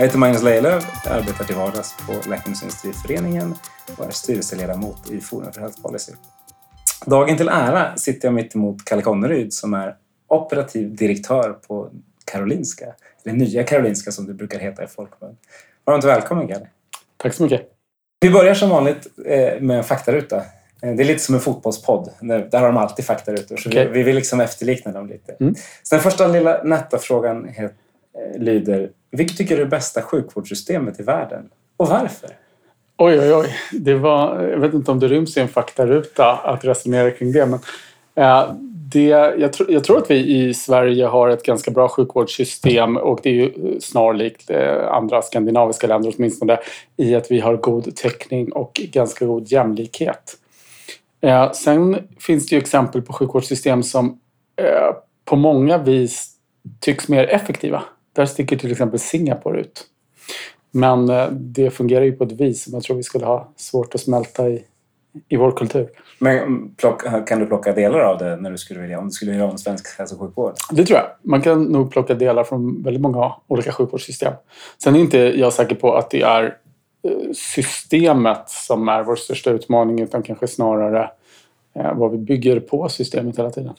Jag heter Magnus Lejelöw, arbetar till vardags på Läkemedelsindustriföreningen och är styrelseledamot i Forum för Health Policy. Dagen till ära sitter jag mitt emot Kalle Conneryd som är operativ direktör på Karolinska, eller Nya Karolinska som det brukar heta i folkmun. Varmt välkommen Kalle! Tack så mycket! Vi börjar som vanligt eh, med en faktaruta. Eh, det är lite som en fotbollspodd. Där har de alltid faktarutor. Så okay. vi vill liksom efterlikna dem lite. Mm. Så den första lilla nätta frågan eh, Eh, lyder vilket tycker du är det bästa sjukvårdssystemet i världen? Och varför? Oj, oj, oj. Det var, jag vet inte om det ryms i en faktaruta att resonera kring det. Men, eh, det, jag, tr jag, tror att vi i Sverige har ett ganska bra sjukvårdssystem och det är ju snarlikt eh, andra skandinaviska länder åtminstone i att vi har god täckning och ganska god jämlikhet. Eh, sen finns det ju exempel på sjukvårdssystem som eh, på många vis tycks mer effektiva. Där sticker till exempel Singapore ut. Men eh, det fungerar ju på ett vis som jag tror vi skulle ha svårt att smälta i, i vår kultur. Men plock, kan du plocka delar av det när du skulle vilja, om du skulle vilja ha en svensk hälso och sjukvård? Det tror jag. Man kan nog plocka delar från väldigt många olika sjukvårdssystem. Sen är inte jag säker på att det är eh, systemet som är vår största utmaning utan kanske snarare eh, vad vi bygger på systemet hela tiden.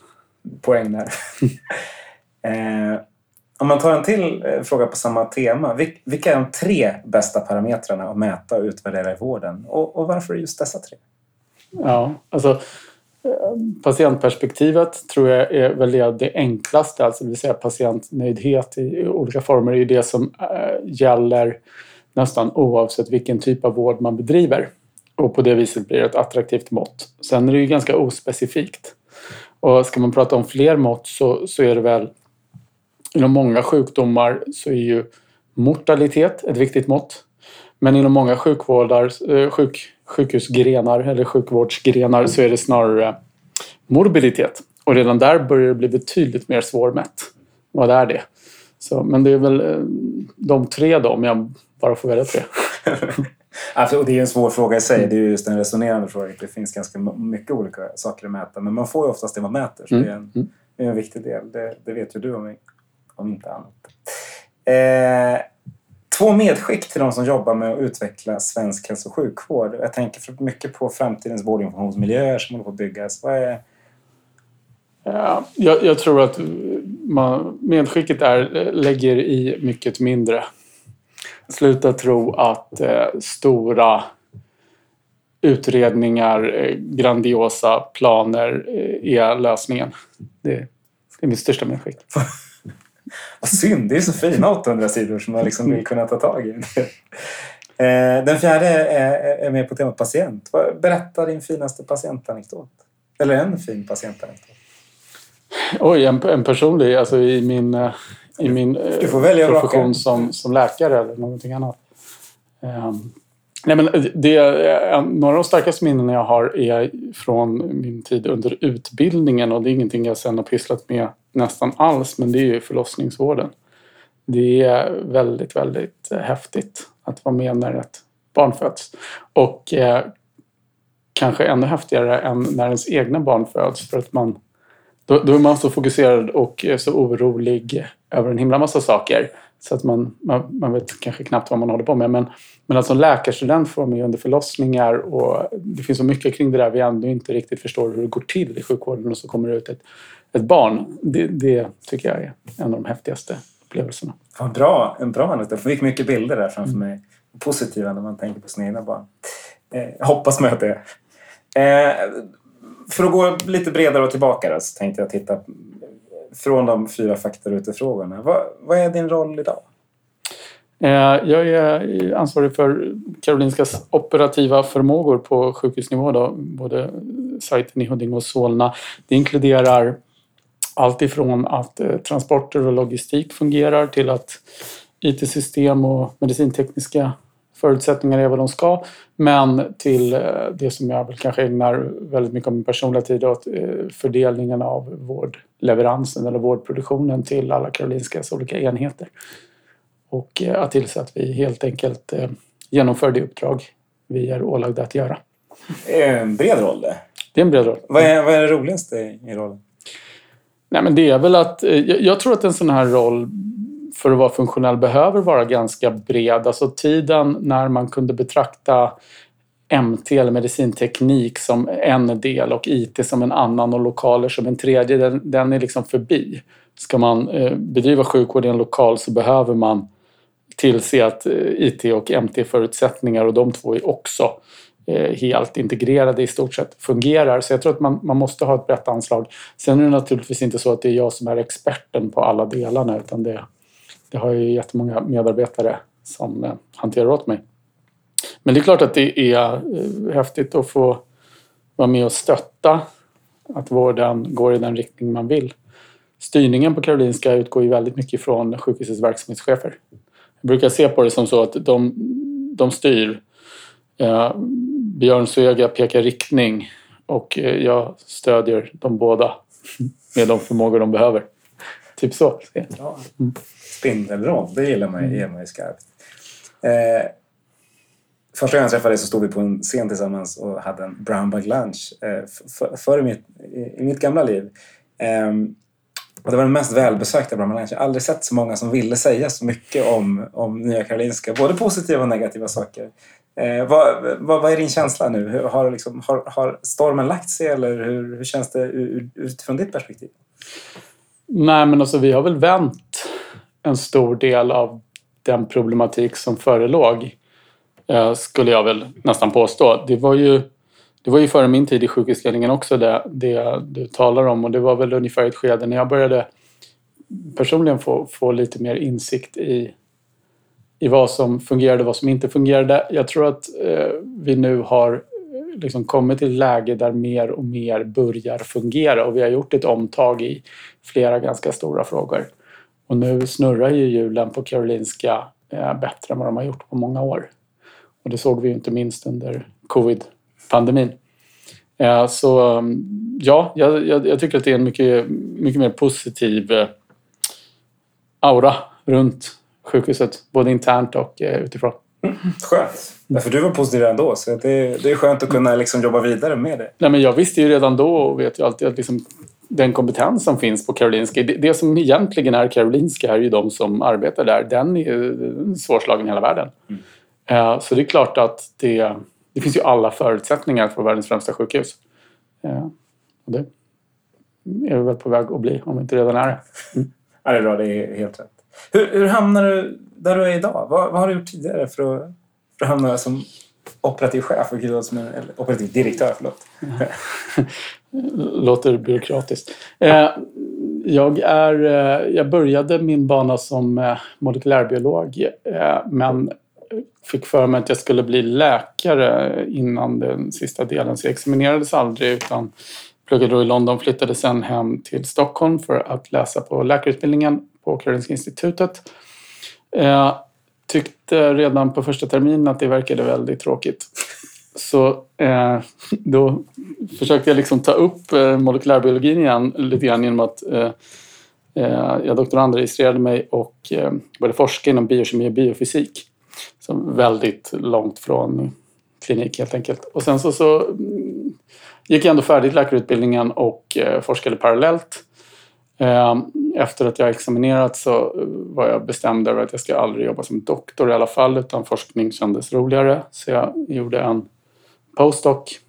Poäng där. eh, om man tar en till eh, fråga på samma tema. Vilka är de tre bästa parametrarna att mäta och utvärdera i vården? Och, och varför just dessa tre? Ja, alltså eh, patientperspektivet tror jag är väl det enklaste, alltså det vill säga patientnöjdhet i olika former är det som eh, gäller nästan oavsett vilken typ av vård man bedriver. Och på det viset blir det ett attraktivt mått. Sen är det ju ganska ospecifikt. Och ska man prata om fler mått så, så är det väl Inom många sjukdomar så är ju mortalitet ett viktigt mått. Men inom många sjukvårdar, eh, sjuk, sjukhusgrenar eller sjukvårdsgrenar så är det snarare morbiditet. Och redan där börjar det bli betydligt mer svårmätt. Vad är det? Så, men det är väl eh, de tre då, om jag bara får välja tre. alltså, och det är en svår fråga i sig. Det är just en resonerande fråga. Det finns ganska mycket olika saker att mäta. Men man får ju oftast det man mäter. Så mm. det, är en, mm. det är en viktig del. Det, det vet ju du om om inte annat. Eh, två medskick till de som jobbar med att utveckla svensk hälso och sjukvård. Jag tänker mycket på framtidens vårdinformationsmiljöer som håller på att byggas. Vad är... Ja, jag, jag tror att man, medskicket är lägger i mycket mindre. Sluta tro att eh, stora utredningar, eh, grandiosa planer eh, är lösningen. Det är mitt största medskick. Vad synd, det är så fina 800 sidor som man liksom vill kunna ta tag i. Eh, den fjärde är med på temat patient. Berätta din finaste patientanekdot. Eller en fin patientanekdot. Oj, en, en personlig, alltså i min, eh, i min eh, profession som, som läkare eller någonting annat. Um, nej men det, eh, några av de starkaste minnen jag har är från min tid under utbildningen och det är ingenting jag sen har pysslat med nästan alls, men det är ju förlossningsvården. Det är väldigt, väldigt eh, häftigt att vara med när ett barn föds. Och eh, kanske ännu häftigare än när ens egna barn föds för att man då, då är man så fokuserad och eh, så orolig över en himla massa saker så att man, man, man, vet kanske knappt vad man håller på med. Men, men att som läkarstudent få vara med under förlossningar och det finns så mycket kring det där vi ändå inte riktigt förstår hur det går till i sjukvården och så kommer det ut ett ett barn. Det, det, tycker jag är en av de häftigaste upplevelserna. Ja, bra, en bra anekdot. Jag fick mycket bilder där framför mm. mig. Positiva när man tänker på sina egna barn. Eh, jag hoppas med det. Eh, för att gå lite bredare och tillbaka då, så tänkte jag titta från de fyra faktarutefrågorna. Vad, vad är din roll idag? Eh, jag är ansvarig för Karolinskas operativa förmågor på sjukhusnivå. Då, både sajten i Huddinge och Solna. Det inkluderar allt ifrån att eh, transporter och logistik fungerar till att IT-system och medicintekniska förutsättningar är vad de ska. Men till eh, det som jag väl kanske ägnar väldigt mycket av min personliga tid åt, eh, fördelningen av vårdleveransen eller vårdproduktionen till alla Karolinskas olika enheter. Och att tillse att vi helt enkelt genomför det uppdrag vi är ålagda att göra. Det är en bred roll det. Det är en bred roll. Vad är, vad är det roligaste i rollen? Nej, men det är väl att jag, jag tror att en sån här roll för att vara funktionell behöver vara ganska bred. Alltså tiden när man kunde betrakta MT eller medicinteknik som en del och IT som en annan och lokaler som en tredje, den, den är liksom förbi. Ska man eh, bedriva sjukvård i en lokal så behöver man tillse att eh, IT och MT-förutsättningar och de två är också eh, helt integrerade i stort sett fungerar. Så jag tror att man, man måste ha ett brett anslag. Sen är det naturligtvis inte så att det är jag som är experten på alla delarna utan det, det har ju jättemånga medarbetare som eh, hanterar åt mig. Men det är klart att det är eh, häftigt att få vara med och stötta att vården går i den riktning man vill. Styrningen på Karolinska utgår ju väldigt mycket från sjukhusets verksamhetschefer. Jag brukar se på det som så att de, de styr. Eh, Björn Svega pekar riktning och eh, jag stödjer de båda med de förmågor de behöver. Typ så. Ja. Mm. Spindelroll, det gillar man, mm. ju skarpt. Eh, första gången jag träffade dig så stod vi på en scen tillsammans och hade en brown bag lunch eh, för, för i, mitt, i, mitt gamla liv. Eh, och det var den mest välbesökta Brahma Lounge. Jag har aldrig sett så många som ville säga så mycket om, om Nya Karolinska. Både positiva och negativa saker. Eh, vad, vad, vad, är din känsla nu? Hur, har, liksom, har, har, stormen lagt sig eller hur, hur känns det utifrån ditt perspektiv? Nej, men alltså vi har väl vänt en stor del av den problematik som förelåg. Eh, skulle jag väl nästan påstå. Det var ju det var ju före min tid i sjukhusledningen också det, det du talar om och det var väl ungefär ett skede när jag började personligen få, få lite mer insikt i, i vad som fungerade och vad som inte fungerade. Jag tror att eh, vi nu har liksom kommit till ett läge där mer och mer börjar fungera och vi har gjort ett omtag i flera ganska stora frågor. Och nu snurrar ju hjulen på Karolinska eh, bättre än vad de har gjort på många år. Och det såg vi ju inte minst under covid pandemin. Eh, så mm, ja, jag, jag, tycker att det är en mycket, mycket mer positiv eh, aura runt sjukhuset, både internt och utifrån. Mm, skönt. För du var positiv ändå, så det, det är skönt att kunna liksom jobba vidare med det. Nej, men jag visste ju redan då och vet ju alltid att liksom, den kompetens som finns på Karolinska, det, det, som egentligen är Karolinska är ju de som arbetar där. Den är svårslagen i hela världen. Mm. Så det är klart att det det finns ju alla förutsättningar för världens främsta sjukhus. Ja, och det är vi väl på väg att bli, om vi inte redan är det. Mm. Ja, det är bra. Det är helt rätt. Hur, hur hamnar du där du är idag? Vad, vad har du gjort tidigare för att, då att jag som operativ chef? Eller operativ direktör, förlåt. Låter byråkratiskt. Eh, jag, är, eh, jag började min bana som eh, molekylärbiolog eh, men fick för mig att jag skulle bli läkare innan den sista delen. Så jag examinerades aldrig utan pluggade då i London, flyttade sen hem till Stockholm för att läsa på läkarutbildningen på Karolinska institutet. Eh, Tyckte redan på första terminen att det verkade väldigt tråkigt. Så eh, då försökte jag liksom ta upp eh, molekylärbiologin igen lite grann genom att eh, eh jag doktorandregistrerade mig och eh, började forska inom biokemi och biofysik. Så väldigt långt från klinik helt enkelt. Och sen så, så mm, gick jag ändå färdigt läkarutbildningen och eh, forskade parallellt. Ehm, efter att jag examinerat så var jag bestämd över att jag ska aldrig jobba som doktor i alla fall utan forskning kändes roligare. Så jag gjorde en postdoc.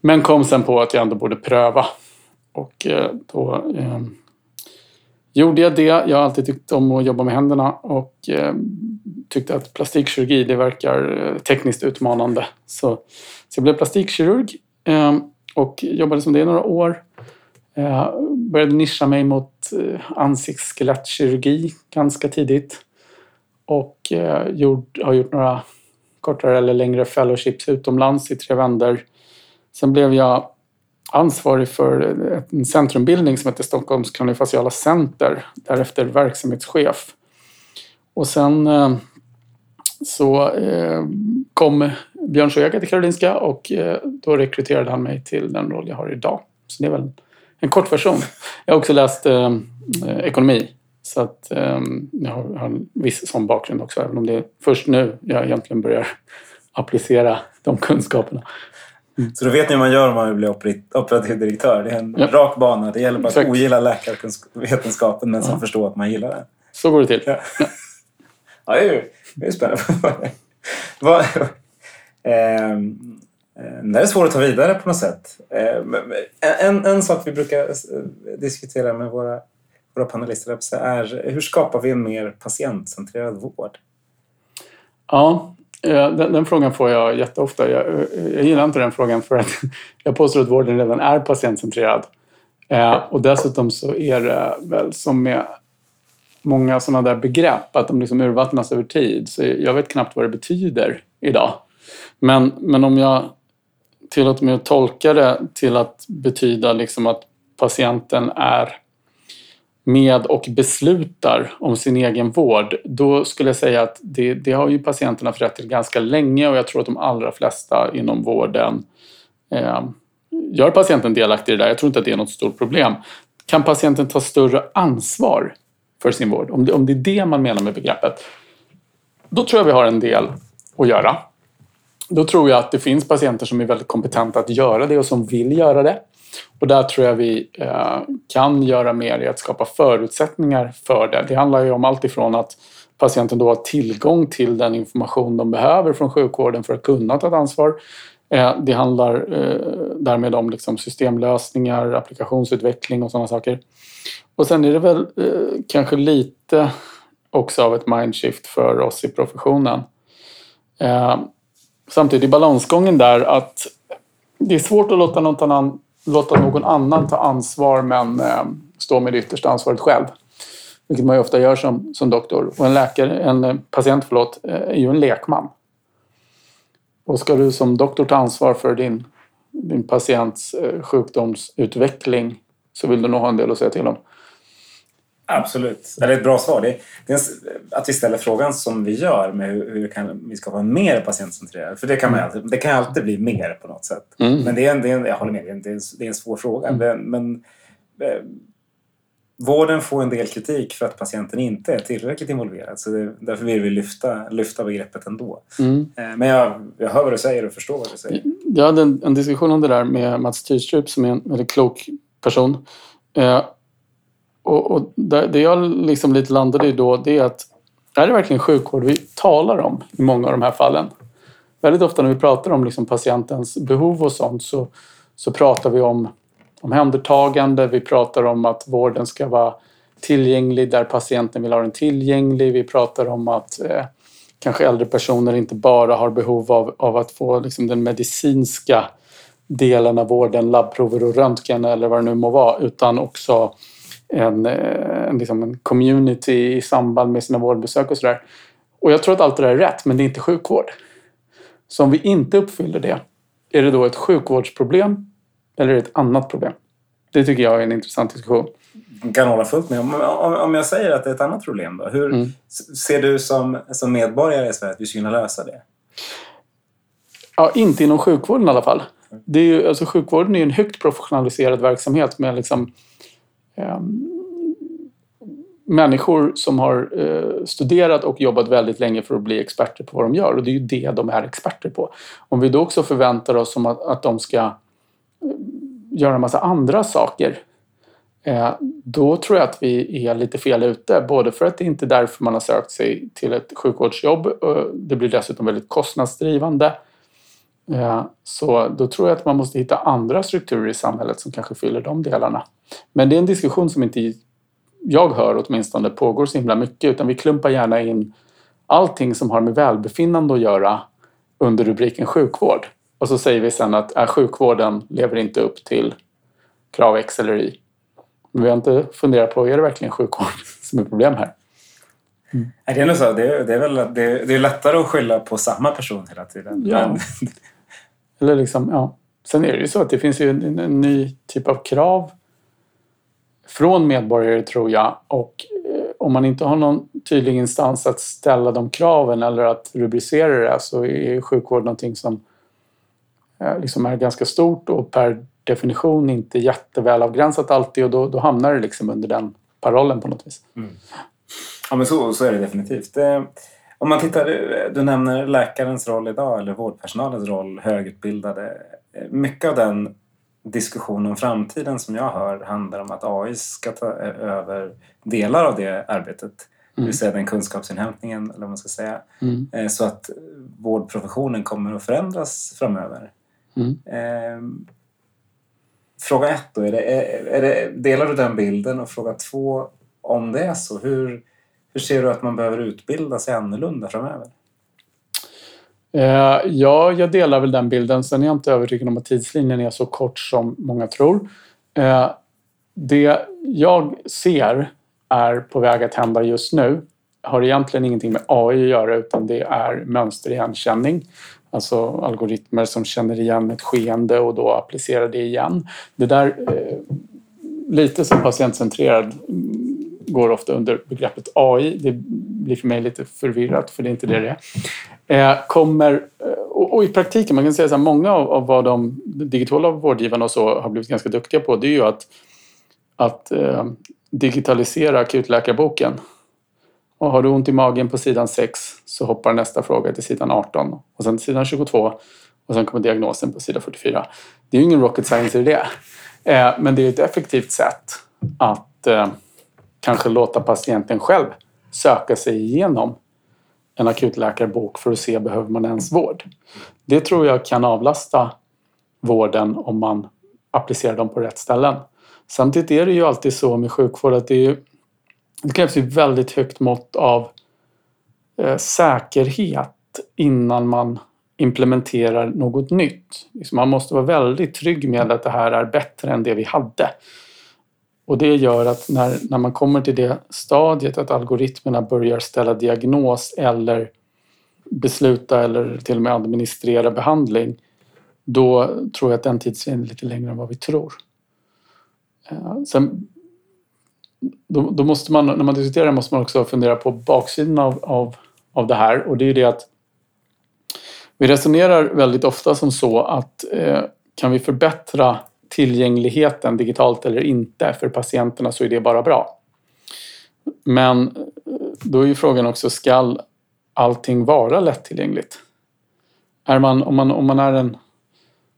Men kom sen på att jag ändå borde pröva. Och eh, då ehm, gjorde jag det. Jag har alltid tyckt om att jobba med händerna och ehm, tyckte att plastikkirurgi det verkar eh, tekniskt utmanande. Så, så jag blev plastikkirurg eh, och jobbade som det i några år. Började nischa mig mot eh, ansiktsskelettkirurgi ganska tidigt. Och eh, gjort, har gjort några kortare eller längre fellowships utomlands i tre vändor. Sen blev jag ansvarig för en centrumbildning som heter Stockholms kraniofaciala center. Därefter verksamhetschef Och sen eh, så eh, kom Björn Sjöjaka till Karolinska och eh, då rekryterade han mig till den roll jag har idag. Så det är väl en kort version. Jag har också läst eh, ekonomi. Så att eh, jag har, har en viss sån bakgrund också, även om det är först nu jag egentligen börjar applicera de kunskaperna. Mm. Så då vet ni hur man gör om man vill bli operativ direktör. Det är en ja. rak bana. Det gäller bara att ogilla läkarvetenskapen men sen förstå att man gillar den. Så går det till. Ja, ja det, är, det är spännande. Vad, eh, Eh, det är svårt att ta vidare på något sätt. Eh, en, en sak vi brukar eh, diskutera med våra, våra panelister är hur skapar vi en mer patientcentrerad vård? Ja, den, den, frågan får jag jätteofta. Jag, jag gillar inte den frågan för att jag påstår att vården redan är patientcentrerad. Och dessutom så är det väl som med många sådana där begrepp, att de liksom urvattnas över tid. Så jag vet knappt vad det betyder idag. Men, men om jag tillåter mig att tolka det till att betyda liksom att patienten är med och beslutar om sin egen vård, då skulle jag säga att det, det har ju patienterna haft rätt till ganska länge och jag tror att de allra flesta inom vården eh, gör patienten delaktig i det där. Jag tror inte att det är något stort problem. Kan patienten ta större ansvar för sin vård? Om det, om det är det man menar med begreppet, då tror jag vi har en del att göra. Då tror jag att det finns patienter som är väldigt kompetenta att göra det och som vill göra det. Och där tror jag vi eh, kan göra mer i att skapa förutsättningar för det. Det handlar ju om allt ifrån att patienten då har tillgång till den information de behöver från sjukvården för att kunna ta ett ansvar. Eh, det handlar eh, därmed om liksom systemlösningar, applikationsutveckling och sådana saker. Och sen är det väl kanske lite också av ett mindshift för oss i professionen. Samtidigt i balansgången där att det är svårt att låta någon annan låta någon annan ta ansvar men eh, stå med det yttersta ansvaret själv. Vilket man ju ofta gör som, som doktor. Och en, läkare, en eh, patient förlåt, eh, är ju en lekman. Och ska du som doktor ta ansvar för din, din patients eh, sjukdomsutveckling så vill du nog ha en del att säga till om. Absolut. Det är ett bra svar. Det är, att vi ställer frågan som vi gör med hur, hur kan vi ska vara mer patientcentrerade. För det kan, man mm. alltid, det kan alltid bli mer på något sätt. Mm. Men det är, en, det är en, jag håller med, det är en, det är en svår fråga. Mm. Men eh, vården får en del kritik för att patienten inte är tillräckligt involverad. Så det, därför vill vi lyfta, lyfta begreppet ändå. Mm. Eh, men jag, jag hör vad du säger och förstår vad du säger. Jag hade en, en diskussion om det där med Mats Tyrstrup som är en väldigt klok person. Eh, och, och det jag liksom lite landade i då, det är att är det verkligen sjukvård vi talar om i många av de här fallen? Väldigt ofta när vi pratar om liksom patientens behov och sånt så, så pratar vi om omhändertagande, vi pratar om att vården ska vara tillgänglig där patienten vill ha den tillgänglig. Vi pratar om att eh, kanske äldre personer inte bara har behov av, av att få liksom, den medicinska delen av vården, labbprover och röntgen eller vad det nu må vara, utan också en, eh, en, liksom en community i samband med sina vårdbesök och sådär. Och jag tror att allt det där är rätt, men det är inte sjukvård. Så om vi inte uppfyller det, är det då ett sjukvårdsproblem eller är det ett annat problem? Det tycker jag är en intressant diskussion. Jag kan hålla fullt med. Om, om, om jag säger att det är ett annat problem då? Hur mm. ser du som, som medborgare i Sverige att vi ska kunna lösa det? Ja, inte inom sjukvården i alla fall. Det är ju, alltså, sjukvården är en högt professionaliserad verksamhet med liksom Ehm, människor som har eh, studerat och jobbat väldigt länge för att bli experter på vad de gör. Och det är ju det de är experter på. Om vi då också förväntar oss att, att de ska eh, göra en massa andra saker eh, då tror jag att vi är lite fel ute. Både för att det inte är därför man har sökt sig till ett sjukvårdsjobb. Det blir dessutom väldigt kostnadsdrivande. Eh, så då tror jag att man måste hitta andra strukturer i samhället som kanske fyller de delarna. Men det är en diskussion som inte jag hör åtminstone pågår så himla mycket utan vi klumpar gärna in allting som har med välbefinnande att göra under rubriken sjukvård. Och så säger vi sen att äh, sjukvården lever inte upp till krav X eller Y. Men vi har inte funderat på, är det verkligen sjukvård som är problem här? Mm. Det, är nog så, det, är, det, är väl, det, det är lättare att skylla på samma person hela tiden. Ja. Men... Eller liksom, ja. Sen är det ju så att det finns ju en, en ny typ av krav från medborgare tror jag och eh, om man inte har någon tydlig instans att ställa de kraven eller att rubricera det så är sjukvård någonting som eh, liksom är ganska stort och per definition inte jätteväl avgränsat alltid och då, då hamnar det liksom under den parollen på något vis. Mm. Ja men så, så är det definitivt. Eh, om man tittar, du nämner läkarens roll idag eller vårdpersonalens roll, högutbildade. Mycket av den diskussion om framtiden som jag hör handlar om att AI ska ta över delar av det arbetet. Mm. Det vill säga den kunskapsinhämtningen, eller vad man ska säga. Mm. Eh, så att vårdprofessionen kommer att förändras framöver. Mm. Eh, fråga ett då, är det, är det, delar du den bilden? Och fråga två, om det är så, hur, hur ser du att man behöver utbilda sig annorlunda framöver? Eh, ja, jag delar väl den bilden. Sen är jag inte övertygad om att tidslinjen är så kort som många tror. Eh, det jag ser är på väg att hända just nu har egentligen ingenting med AI att göra utan det är mönsterigenkänning. Alltså algoritmer som känner igen ett skeende och då applicerar det igen. Det där, eh, lite som patientcentrerad går ofta under begreppet AI. Det blir för mig lite förvirrat för det är inte det det är. Eh, kommer, eh, och, och, i praktiken, man kan säga att många av, av vad de digitala vårdgivarna och så har blivit ganska duktiga på det är ju att, att eh, digitalisera akutläkarboken. Och har du ont i magen på sidan 6 så hoppar nästa fråga till sidan 18 och sen till sidan 22 och sen kommer diagnosen på sida 44. Det är ju ingen rocket science i det. Eh, men det är ett effektivt sätt att eh, kanske låta patienten själv söka sig igenom en akutläkarbok för att se behöver man ens vård. Det tror jag kan avlasta vården om man applicerar dem på rätt ställen. Samtidigt är det ju alltid så med sjukvård att det, är, det krävs ju väldigt högt mått av eh, säkerhet innan man implementerar något nytt. Man måste vara väldigt trygg med att det här är bättre än det vi hade. Och det gör att när, när man kommer till det stadiet att algoritmerna börjar ställa diagnos eller besluta eller till och med administrera behandling då tror jag att den tidslinjen är lite längre än vad vi tror. Eh, sen, då, då, måste man, när man diskuterar måste man också fundera på baksidan av, av, av det här och det är ju det att vi resonerar väldigt ofta som så att eh, kan vi förbättra tillgängligheten digitalt eller inte för patienterna så är det bara bra. Men eh, då är ju frågan också, skall allting vara lättillgängligt? Är man, om, man, om man är en,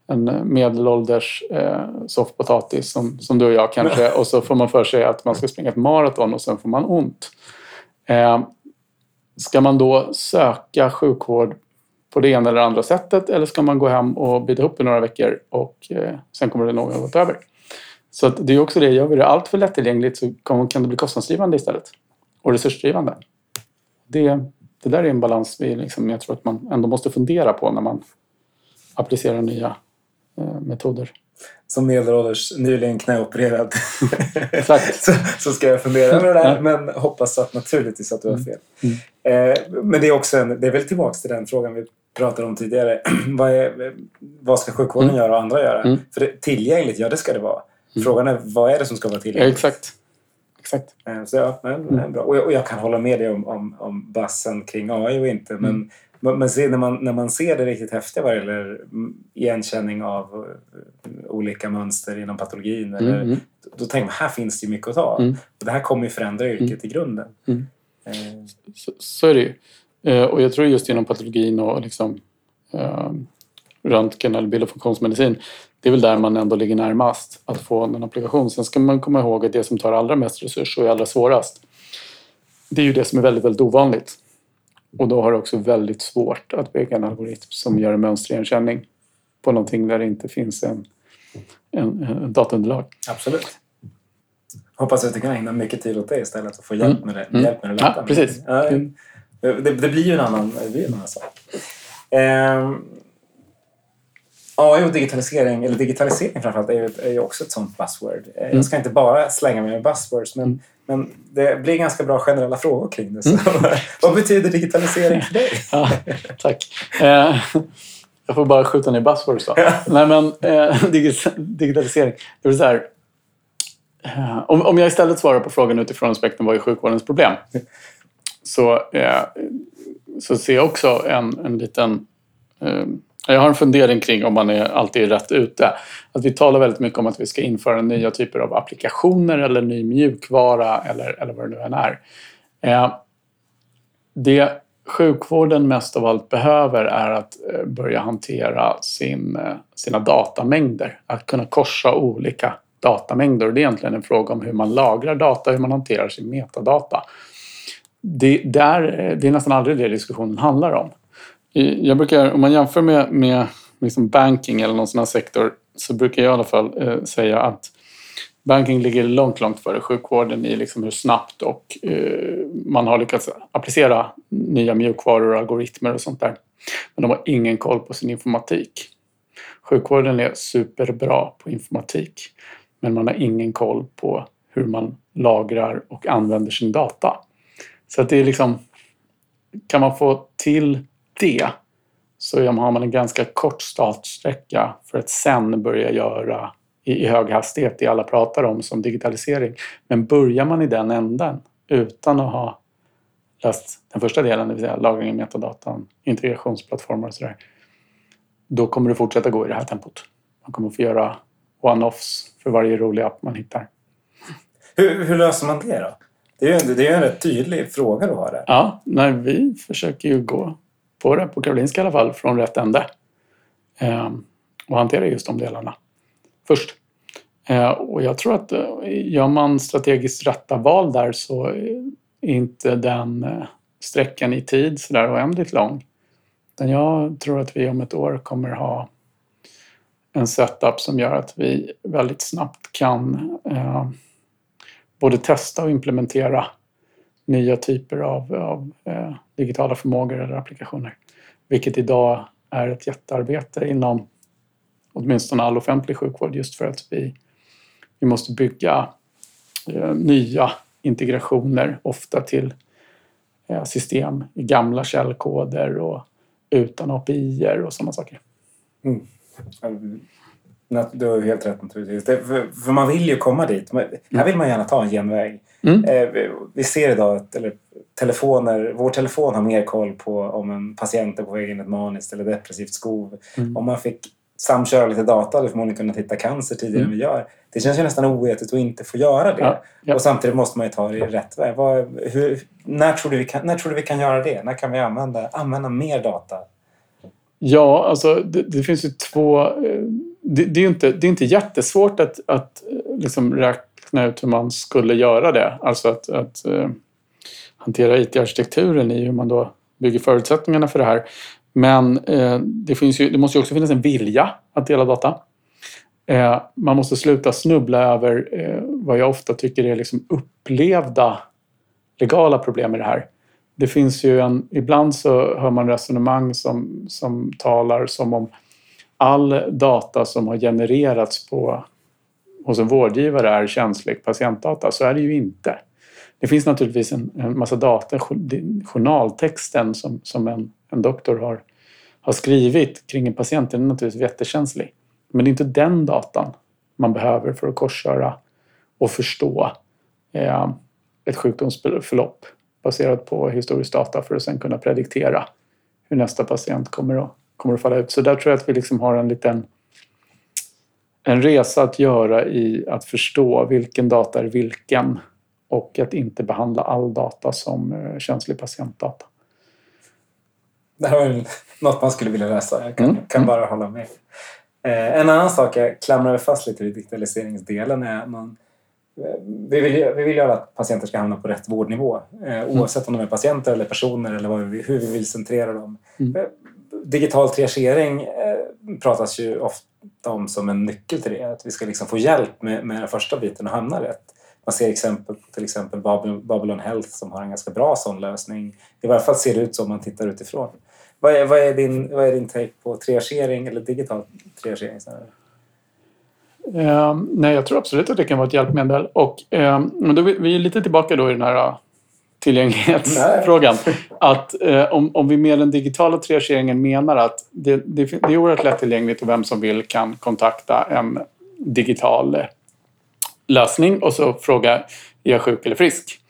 en medelålders eh, soffpotatis som, som du och jag kanske och så får man för sig att man ska springa ett maraton och sen får man ont. Eh, ska man då söka sjukvård på det ena eller andra sättet eller ska man gå hem och bita ihop i några veckor och eh, sen kommer det gå över. Så det är också det, gör vi det allt för lättillgängligt så kan det bli kostnadsdrivande istället och resursdrivande. Det, det där är en balans vi liksom, jag tror att man ändå måste fundera på när man applicerar nya eh, metoder. Som medelålders, nyligen knäopererad, så, så ska jag fundera över det där men hoppas att naturligtvis att du har mm. fel. Mm. Eh, men det är också en, det är väl tillbaks till den frågan vi pratade om tidigare. vad, är, vad ska sjukvården mm. göra och andra göra? Mm. För det, tillgängligt, ja det ska det vara. Mm. Frågan är vad är det som ska vara tillgängligt? Ja, exakt. exakt. Eh, så ja, men, mm. bra. Och jag, och, jag, kan hålla med dig om, om, om bassen kring AI och inte. Men, mm. men, men när, man, när man ser det riktigt häftiga vad gäller igenkänning av eh, olika mönster inom patologin. Eller, mm. Då tänker man här finns det mycket att ta. Mm. Och det här kommer ju förändra yrket i grunden. Eh, så, så är det ju. Eh, och jag tror just inom patologin och liksom, eh, röntgen eller bild och funktionsmedicin det är väl där man ändå ligger närmast att få en applikation. Sen ska man komma ihåg att det som tar allra mest resurser och är allra svårast det är ju det som är väldigt, väldigt ovanligt. Och då har det också väldigt svårt att bygga en algoritm som gör en mönsterigenkänning på någonting där det inte finns en, en, en dataunderlag. Absolut. Hoppas att du kan ägna mycket tid åt det istället och få hjälp mm. med det. Mm. Hjälp med det ja, precis. Det, det, blir ju en annan, det blir en annan sak. Eh, AI och digitalisering, eller digitalisering framförallt, är ju, är ju också ett sånt buzzword. Eh, mm. Jag ska inte bara slänga mig med buzzwords, men, mm. men det blir ganska bra generella frågor kring det. Så, mm. vad betyder digitalisering för dig? ja, tack. Eh, jag får bara skjuta ner buzzwords då. Nej, men eh, digitalisering. Det är så här, Eh, om, om jag istället svarar på frågan utifrån aspekten vad är sjukvårdens problem? så, eh, så ser jag också en, en liten... Eh, jag har en fundering kring om man är alltid är rätt ute. Att vi talar väldigt mycket om att vi ska införa nya typer av applikationer eller ny mjukvara eller, eller vad det nu än är. Eh, det sjukvården mest av allt behöver är att eh, börja hantera sin, eh, sina datamängder. Att kunna korsa olika datamängder. Och det är egentligen en fråga om hur man lagrar data, hur man hanterar sin metadata. Det, där, det är nästan aldrig det diskussionen handlar om. Jag brukar, om man jämför med, med liksom banking eller någon sån här sektor så brukar jag i alla fall eh, säga att banking ligger långt, långt före sjukvården i liksom hur snabbt och eh, man har lyckats applicera nya mjukvaror och algoritmer och sånt där. Men de har ingen koll på sin informatik. Sjukvården är superbra på informatik men man har ingen koll på hur man lagrar och använder sin data. Så att det är liksom, kan man få till det så har man en ganska kort startsträcka för att sen börja göra i hög hastighet, det alla pratar om som digitalisering. Men börjar man i den änden utan att ha löst den första delen, det vill säga lagring av metadatan, integrationsplattformar och sådär, då kommer det fortsätta gå i det här tempot. Man kommer få göra one-offs för varje rolig app man hittar. Hur, hur löser man det då? Det är ju det är en rätt tydlig fråga du har där. Ja, nej, vi försöker ju gå på det, på Karolinska i alla fall, från rätt ände. Eh, och hantera just de delarna först. Eh, och jag tror att eh, gör man strategiskt rätta val där så är inte den eh, sträckan i tid sådär oändligt lång. Utan jag tror att vi om ett år kommer ha en setup som gör att vi väldigt snabbt kan eh, både testa och implementera nya typer av, av eh, digitala förmågor eller applikationer. Vilket idag är ett jättearbete inom åtminstone all offentlig sjukvård just för att vi, vi måste bygga eh, nya integrationer, ofta till eh, system i gamla källkoder och utan api och sådana saker. Mm. Du har helt rätt naturligtvis. Det, för, för, man vill ju komma dit. Här mm. vill man gärna ta en genväg. Mm. Eh, vi, vi, ser idag att eller, telefoner, vår telefon har mer koll på om en patient är på väg in i ett maniskt eller depressivt skov. Mm. Om man fick samköra lite data hade förmodligen kunnat hitta cancer tidigare mm. än vi gör. Det känns ju nästan oetiskt att inte få göra det. Ja, ja. Och samtidigt måste man ju ta det i rätt väg. Vad, hur, när, tror du vi kan, när tror du vi kan göra det? När kan vi använda, använda mer data? Ja, alltså det, det finns ju två... Eh, det, det, är inte, det är inte jättesvårt att, att eh, liksom räkna ut hur man skulle göra det. Alltså att, att uh, hantera IT-arkitekturen i hur man då bygger förutsättningarna för det här. Men uh, det, finns ju, det måste ju också finnas en vilja att dela data. Uh, man måste sluta snubbla över vad jag ofta tycker är liksom upplevda legala problem i det här. Det finns ju en, ibland så hör man resonemang som, som talar som om all data som har genererats på, hos en vårdgivare är känslig patientdata. Så är det ju inte. Det finns naturligtvis en, en massa data, journaltexten som, som en en doktor har, har skrivit kring en patient den är naturligtvis jättekänslig. Men det är inte den datan man behöver för att korsköra och förstå eh, ett sjukdomsförlopp baserat på historisk data för att sen kunna prediktera hur nästa patient kommer att, kommer att falla ut. Så där tror jag att vi liksom har en liten en resa att göra i att förstå vilken data är vilken och att inte behandla all data som eh, känslig patientdata. Det här var något man skulle vilja läsa. Jag kan, mm. kan mm. bara hålla med. Eh, en annan sak jag klamrar fast lite vid digitaliseringsdelen är att man vi vill, vi vill alla att patienter ska hamna på rätt vårdnivå eh, mm. oavsett om de är patienter eller personer eller vi, hur vi vill centrera dem. Mm. Eh, digital triagering eh, pratas ju ofta om som en nyckel till det. Att vi ska liksom få hjälp med, med den första biten och hamna rätt. Man ser exempel till exempel Babylon Health som har en ganska bra sån lösning. I varje fall ser det ut så om man tittar utifrån. Vad är, vad är, din, vad är din take på triagering eller digital triagering? Uh, nej, jag tror absolut att det kan vara ett hjälpmedel. Och, uh, men då, vi är lite tillbaka då i den här uh, tillgänglighetsfrågan. Att uh, om, om vi med den digitala triageringen menar att det, det, det är oerhört lättillgängligt och vem som vill kan kontakta en digital lösning och så fråga är jag sjuk eller frisk?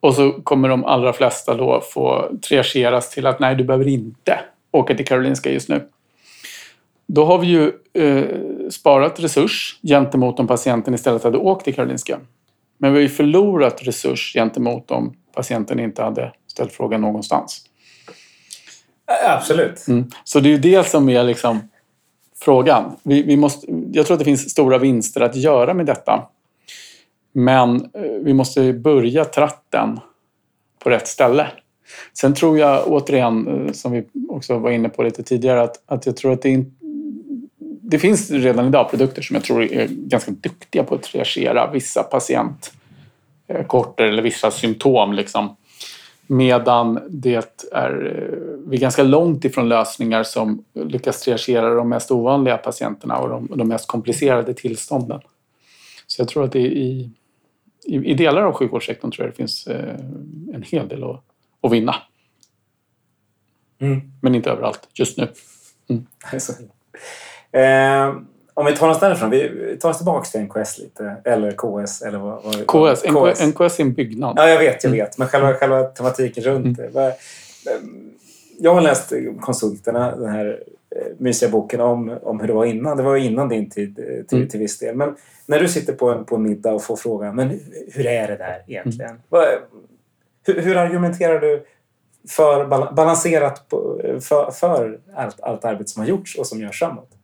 Och så kommer de allra flesta då få triageras till att nej, du behöver inte åka till Karolinska just nu. Då har vi ju eh, sparat resurs gentemot om patienten istället hade åkt till Karolinska. Men vi har ju förlorat resurs gentemot om patienten inte hade ställt frågan någonstans. Absolut. Mm. Så det är ju det som är liksom frågan. Vi, vi måste, jag tror att det finns stora vinster att göra med detta. Men eh, vi måste börja tratten på rätt ställe. Sen tror jag återigen, eh, som vi också var inne på lite tidigare, att, att jag tror att det, det finns redan idag produkter som jag tror är ganska duktiga på att triagera vissa patientkorter eller vissa symptom. Liksom. Medan det är eh, vi är ganska långt ifrån lösningar som lyckas triagera de mest ovanliga patienterna och de, de mest komplicerade tillstånden. Så jag tror att i, i, i delar av sjukvårdssektorn tror jag det finns eh, en hel del att, att vinna. Mm. Men inte överallt just nu. Mm. eh, om vi tar oss därifrån, vi tar oss tillbaka till NKS lite. Eller KS eller vad? vad KS, KS. NKS är en byggnad. Ja, jag vet, jag mm. vet. Men själva, själva tematiken runt mm. det. Jag har läst Konsulterna, den här eh, mysiga boken om, om hur det var innan. Det var innan din tid eh, till, mm. till viss del. Men när du sitter på en, på en middag och får frågan, men hur är det där egentligen? Mm. Vad, hur, hur, argumenterar du för balanserat på, för, för allt, allt arbete som har gjorts och som görs framåt?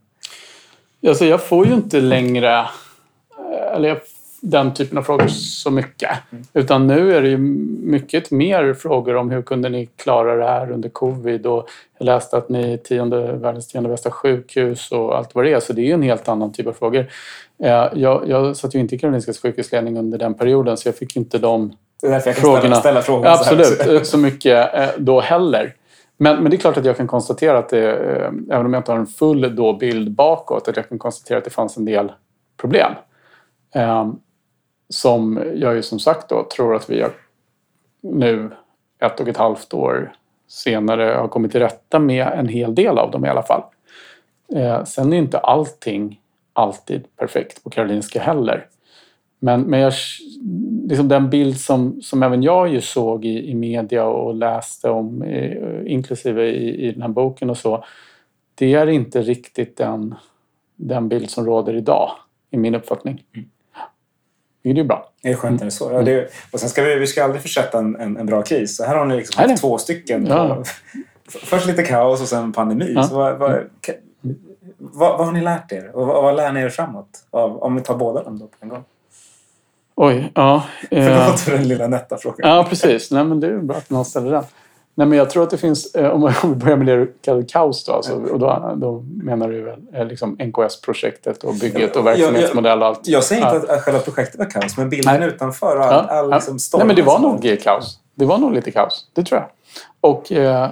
Alltså jag får ju inte längre, eh, eller den typen av frågor så mycket. Mm. Utan nu är det ju mycket mer frågor om hur kunde ni klara det här under covid och jag läste att ni är tionde, världens tionde bästa sjukhus och allt vad det är. Så det är ju en helt annan typ av frågor. Eh, jag, jag satt ju inte i Karolinskas sjukhusledning under den perioden så jag fick inte de det är därför jag kan frågorna. Ställa, ställa frågor Absolut, så, så mycket eh, då heller. Men, men det är klart att jag kan konstatera att det, eh, även om jag inte har en full då bild bakåt, att jag kan konstatera att det fanns en del problem. Eh, som jag ju som sagt då tror att vi har nu ett och ett halvt år senare har kommit till rätta med en hel del av dem i alla fall. Eh, sen är inte allting alltid perfekt på Karolinska heller. Men, men jag, liksom den bild som, som även jag ju såg i, i media och läste om, inklusive i, i den här boken och så, det är inte riktigt den, den bild som råder idag, i min uppfattning. Mm. Det är ju bra. Det är skönt när det är så. Mm. Det, och sen ska vi, vi ska aldrig försätta en, en, en bra kris. Så här har ni liksom haft två stycken. Ja. Först lite kaos och sen pandemi. Ja. Så vad, vad, vad, vad, har ni lärt er? Och vad, vad lär ni er framåt? Om vi tar båda dem då på en gång. Oj, ja. Förlåt för den lilla nätta frågan. Ja, precis. Nej, men det är bra att någon ställer den. Nej, men jag tror att det finns, eh, om vi börjar med det du kallar kaos då, alltså, och då, då menar du väl eh, liksom NKS-projektet och bygget och verksamhetsmodell och allt? Jag säger inte ja. att själva projektet var kaos, men bilden Nej. utanför och all, ja. all liksom storm. Nej, men det var nog kaos. Det var nog lite kaos, det tror jag. Och eh,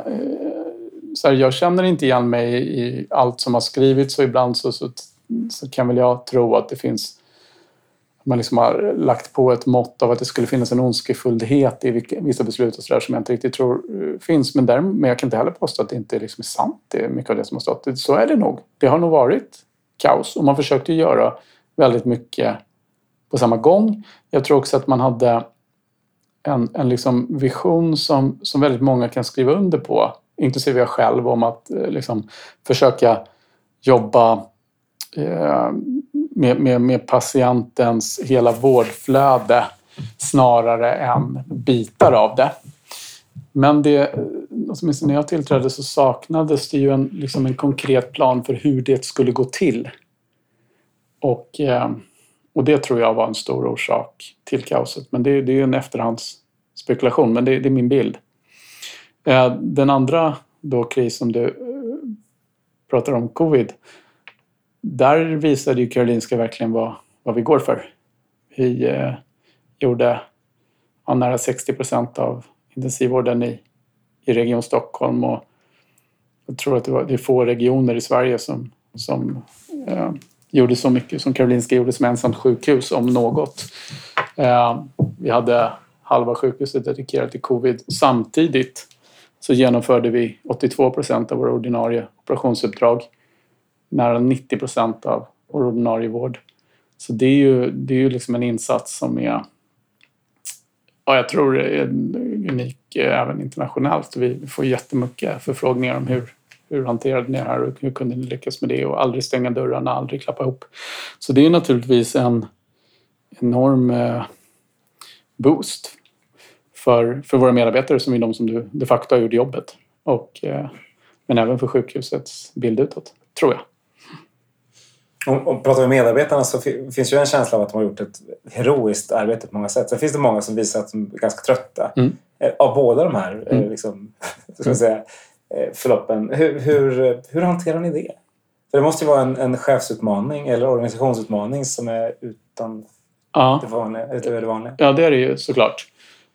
så här, jag känner inte igen mig i allt som har skrivits och ibland så, så, så kan väl jag tro att det finns man liksom har lagt på ett mått av att det skulle finnas en ondskefullhet i vissa beslut och så där som jag inte riktigt tror eh, finns. Men, där, men jag kan inte heller påstå att det inte liksom är sant, det är mycket av det som har stått. Så är det nog. Det har nog varit kaos och man försökte göra väldigt mycket på samma gång. Jag tror också att man hade en, en liksom vision som, som väldigt många kan skriva under på, inklusive jag själv, om att eh, liksom försöka jobba eh, med, med, med patientens hela vårdflöde snarare än bitar av det. Men det, åtminstone när jag tillträdde så saknades det ju en, liksom en konkret plan för hur det skulle gå till. Och, eh, och det tror jag var en stor orsak till kaoset. Men det, det är ju en efterhandsspekulation, men det, det är min bild. Eh, den andra då kris som du eh, pratar om, covid, där visade ju Karolinska verkligen vad, vad vi går för. Vi eh, gjorde ja, nära 60 procent av intensivvården i, i Region Stockholm och jag tror att det, var, det är få regioner i Sverige som, som eh, gjorde så mycket som Karolinska gjorde som ensamt sjukhus, om något. Eh, vi hade halva sjukhuset dedikerat till covid. Samtidigt så genomförde vi 82 procent av våra ordinarie operationsuppdrag nära 90 procent av vår ordinarie vård. Så det är ju, det är ju liksom en insats som är Ja, jag tror det är unik eh, även internationellt. Vi får jättemycket förfrågningar om hur, hur hanterade ni det här och hur kunde ni lyckas med det och aldrig stänga dörrarna, aldrig klappa ihop. Så det är naturligtvis en enorm eh, boost för, för våra medarbetare som är de som de facto har gjort jobbet. Och, eh, men även för sjukhusets bild utåt, tror jag. Om, om pratar vi medarbetarna så finns ju en känsla av att de har gjort ett heroiskt arbete på många sätt. Sen finns det många som visar att de är ganska trötta mm. Eh, av båda de här mm. liksom, ska säga, förloppen. Hur, hur, hur hanterar ni det? För det måste ju vara en, en chefsutmaning eller organisationsutmaning som är utan ja. det vanliga, utöver det vanliga. Ja, det är det ju såklart.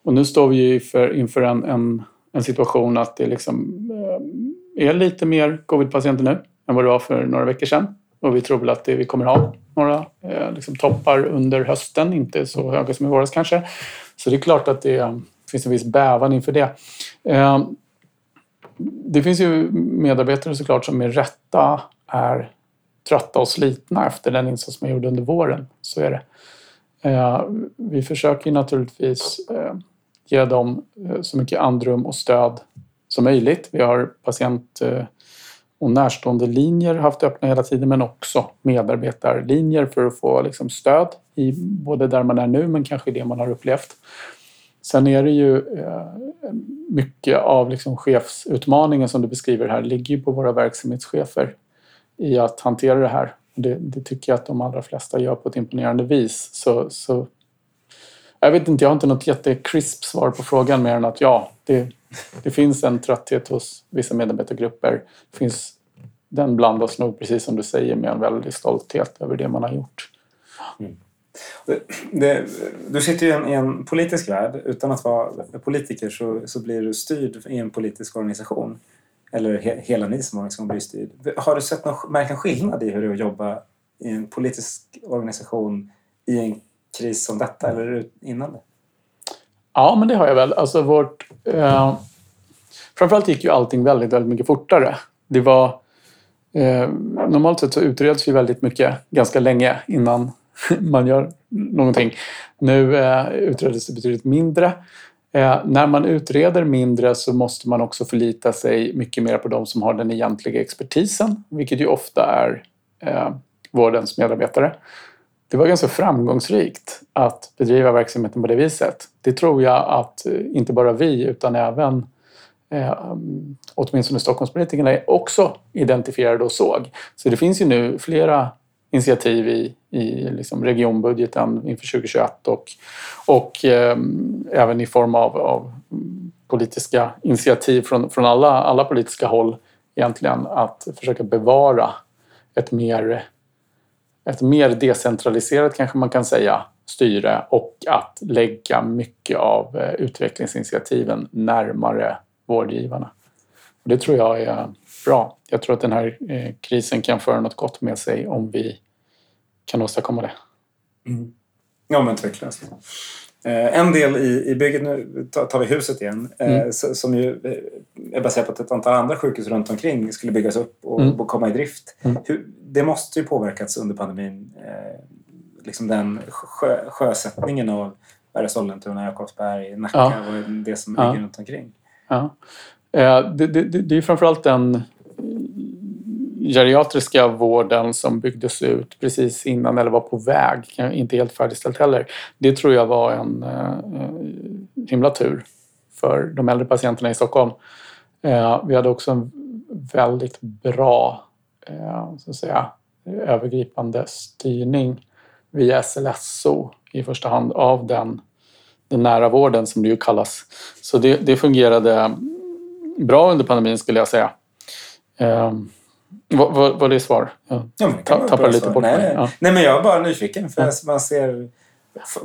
Och nu står vi ju för, inför en, en, en situation att det liksom eh, är lite mer covid-patienter nu än vad det var för några veckor sedan. Och vi tror väl att det, vi kommer ha några eh, liksom, toppar under hösten, inte så höga som i våras kanske. Så det är klart att det eh, finns en viss bävan inför det. Eh, det finns ju medarbetare såklart som med rätta är trötta och slitna efter den insats man gjorde under våren. Så är det. Eh, vi försöker naturligtvis eh, ge dem eh, så mycket andrum och stöd som möjligt. Vi har patient eh, och närstående linjer haft öppna hela tiden men också medarbetarlinjer för att få liksom stöd i både där man är nu men kanske det man har upplevt. Sen är det ju eh, mycket av liksom chefsutmaningen som du beskriver här ligger på våra verksamhetschefer i att hantera det här. Det, det, tycker jag att de allra flesta gör på ett imponerande vis. Så, så jag vet inte, jag har inte något jättekrisp svar på frågan mer än att ja, det, det finns en trötthet hos vissa medarbetargrupper. Det finns, den blandas nog, precis som du säger, med en väldig stolthet över det man har gjort. Mm. Det, det, du sitter ju i en, i en, politisk värld. Utan att vara politiker så, så blir du styrd i en politisk organisation. Eller he, hela ni som organisation blir styrd. Har du sett någon, märkt någon skillnad i hur det är att jobba i en politisk organisation i en kris som detta eller innan det? Ja, men det har jag väl. Alltså vårt, eh, framförallt gick ju allting väldigt, väldigt mycket fortare. Det var, eh, normalt sett så utreds ju väldigt mycket ganska länge innan man gör någonting. Nu eh, utreds det betydligt mindre. Eh, när man utreder mindre så måste man också förlita sig mycket mer på de som har den egentliga expertisen, vilket ju ofta är eh, vårdens medarbetare det var ganska framgångsrikt att bedriva verksamheten på det viset. Det tror jag att eh, inte bara vi utan även eh, åtminstone Stockholmspolitikerna också identifierade och såg. Så det finns ju nu flera initiativ i, i liksom regionbudgeten inför 2021 och, och eh, även i form av, av politiska initiativ från, från alla, alla politiska håll egentligen att försöka bevara ett mer ett mer decentraliserat kanske man kan säga styre och att lägga mycket av eh, utvecklingsinitiativen närmare vårdgivarna. det tror jag är bra. Jag tror att den här eh, krisen kan föra något gott med sig om vi kan åstadkomma det. Mm. Ja men tveklöst. Eh, en del i, i bygget, nu tar vi huset igen, mm. som ju är baserat på att ett antal andra sjukhus runt omkring skulle byggas upp och, mm. och komma i drift. Mm. Hur, det måste ju påverkats under pandemin. Eh, liksom den sjö, sjösättningen av Berga, Sollentuna, Jakobsberg, Nacka ja. och det som ja. ligger runt omkring. Ja. Eh, det, det, det är framförallt den geriatriska vården som byggdes ut precis innan eller var på väg, inte helt färdigställt heller. Det tror jag var en eh, himla tur för de äldre patienterna i Stockholm. Eh, vi hade också en väldigt bra Eh, så att säga, övergripande styrning via SLSO i första hand av den, den nära vården som det ju kallas. Så det, det fungerade bra under pandemin skulle jag säga. Var, var det svar? Jag ja, tappade lite bort nej, mig. Ja. Nej, men jag är bara nyfiken. För ja. man ser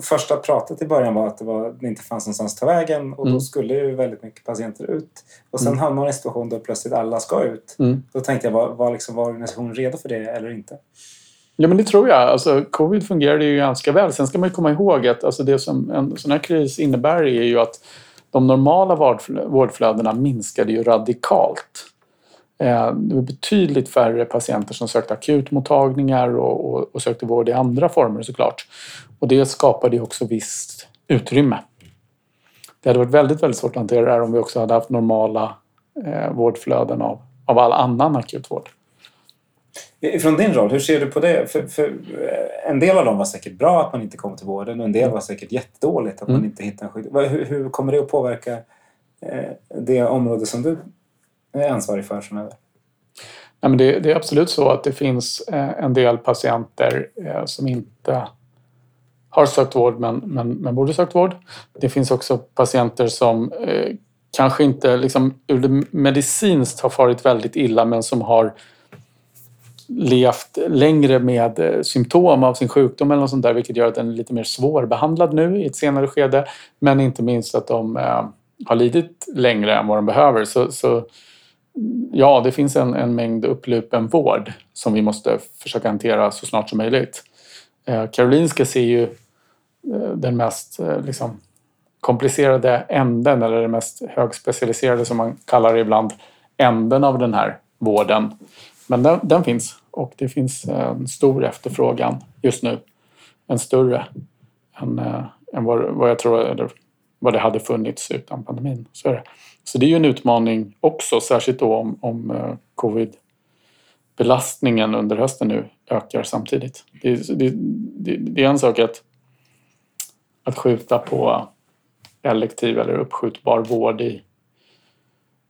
första pratet i början var att det, var, det inte fanns någonstans att ta vägen och mm. då skulle ju väldigt mycket patienter ut. Och sen mm. hamnar man i en situation där plötsligt alla ska ut. Mm. Då tänkte jag, var, var, liksom, var organisationen redo för det eller inte? Ja, men det tror jag. Alltså, covid fungerade ju ganska väl. Sen ska man komma ihåg att alltså, det som en sån här kris innebär är ju att de normala vårdflödena minskade ju radikalt. Eh, det var betydligt färre patienter som sökte akutmottagningar och, och, och sökte vård i andra former såklart. Och det skapade ju också visst utrymme. det hade varit väldigt, väldigt svårt att hantera det här om vi också hade haft normala eh, vårdflöden av, av all annan akutvård. Från din roll, hur ser du på det? För, för, eh, en del av dem var säkert bra att man inte kom till vården och en del mm. var säkert jättedåligt att mm. man inte hittade en sjukdom. Hur, hur, kommer det att påverka eh, det område som du är ansvarig för framöver? Nej, men det, det, är absolut så att det finns eh, en del patienter som inte har sökt vård men, men, men borde sökt vård. Det finns också patienter som kanske inte liksom, ur medicinskt har farit väldigt illa men som har levt längre med eh, symptom av sin sjukdom eller något sånt där vilket gör att den är lite mer svårbehandlad nu i ett senare skede. Men inte minst att de eh, har lidit längre än vad de behöver. Så, så ja, det finns en, en mängd upplupen vård som vi måste försöka hantera så snart som möjligt. Eh, Karolinska ser ju eh, den mest eh, liksom, komplicerade änden eller den mest högspecialiserade som man kallar det ibland, änden av den här vården. Men den, den finns och det finns en stor efterfrågan just nu. En större än, eh, än vad, vad jag tror eller vad det hade funnits utan pandemin. Så är det. Så det är ju en utmaning också, särskilt då om, om eh, covid-belastningen under hösten nu ökar samtidigt. Det, det, det, det, är en sak att, att skjuta på elektiv eller uppskjutbar vård i,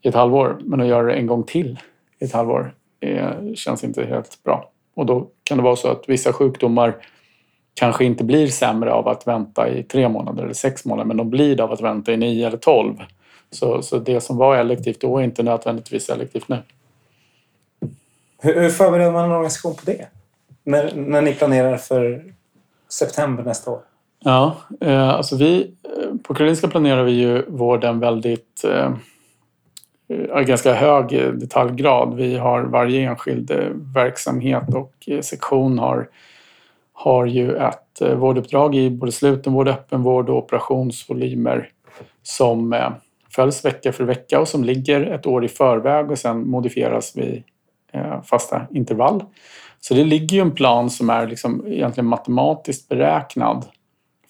i ett halvår, men att göra det en gång till i ett halvår är, känns inte helt bra. Och då kan det vara så att vissa sjukdomar kanske inte blir sämre av att vänta i tre månader eller sex månader, men de blir det av att vänta i nio eller tolv. Så, så det som var elektivt då är inte nödvändigtvis elektivt nu. Hur, hur förbereder man en organisation på det? När, när ni planerar för september nästa år? Ja, eh, alltså vi eh, på Karolinska planerar vi ju vården väldigt eh, Eh, ganska hög eh, detaljgrad. Vi har varje enskild eh, verksamhet och sektion har, har ju ett eh, vårduppdrag i både slutenvård, öppenvård och operationsvolymer som följs vecka för vecka och som ligger ett år i förväg och sen modifieras vid fasta intervall. Så det ligger ju en plan som är liksom egentligen matematiskt beräknad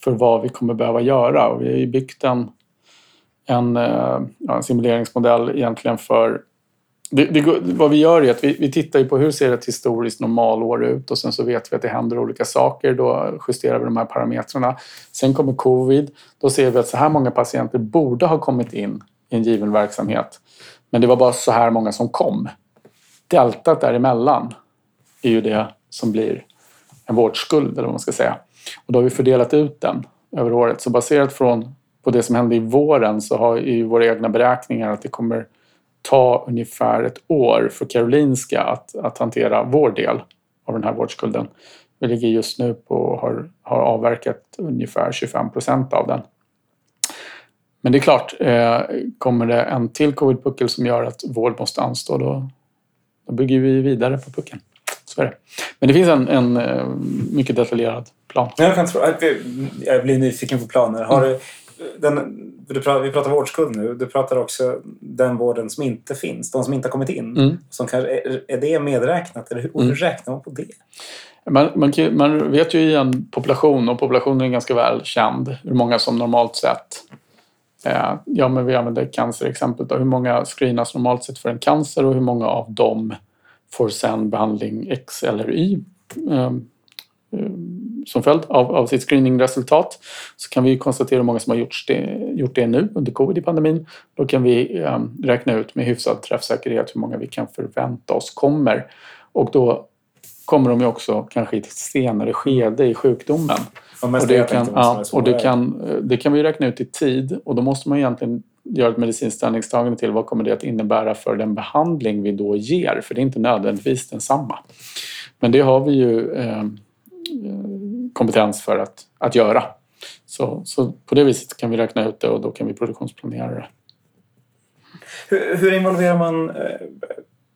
för vad vi kommer behöva göra och vi har ju byggt en, en, eh, ja, en simuleringsmodell egentligen för det, det, vad vi gör är att vi, vi tittar på hur ser ett historiskt normalår ut och sen så vet vi att det händer olika saker. Då justerar vi de här parametrarna. Sen kommer covid. Då ser vi att så här många patienter borde ha kommit in i en given verksamhet. Men det var bara så här många som kom. Deltat däremellan är ju det som blir en vårdskuld eller vad man ska säga. Och då har vi fördelat ut den över året. Så baserat från, på det som hände i våren så har ju våra egna beräkningar att det kommer ta ungefär ett år för Karolinska att, att hantera vår del av den här vårdskulden. Vi ligger just nu på har, har avverkat ungefär 25 procent av den. Men det är klart, eh, kommer det en till covid-puckel som gör att vård måste anstå då, då bygger vi vidare på puckeln. Så är det. Men det finns en, en eh, mycket detaljerad plan. Jag, kan tro, jag blir nyfiken på planer. Har du, den, du pratar, vi pratar vårdskuld nu. Du pratar också den vården som inte finns. De som inte har kommit in. Mm. Som kanske, är, är det medräknat? Eller hur, mm. hur räknar man på det? Man, man, man, vet ju i en population, och populationen är ganska väl känd, hur många som normalt sett eh, Ja, men vi använder cancerexemplet. Då. Hur många screenas normalt sett för en cancer och hur många av dem får sen behandling X eller Y. Eh, som följd av, av sitt screeningresultat så kan vi konstatera hur många som har gjort det, gjort det nu under covid-pandemin. Då kan vi eh, räkna ut med hyfsad träffsäkerhet hur många vi kan förvänta oss kommer. Och då kommer de ju också kanske i ett senare skede i sjukdomen. Och det, kan, ja, och det, kan, eh, det kan vi räkna ut i tid och då måste man egentligen göra ett medicinskt ställningstagande till vad kommer det att innebära för den behandling vi då ger? För det är inte nödvändigtvis densamma. Men det har vi ju eh, kompetens för att, att göra. Så, så på det viset kan vi räkna ut det och då kan vi produktionsplanera det. Hur, hur involverar man eh,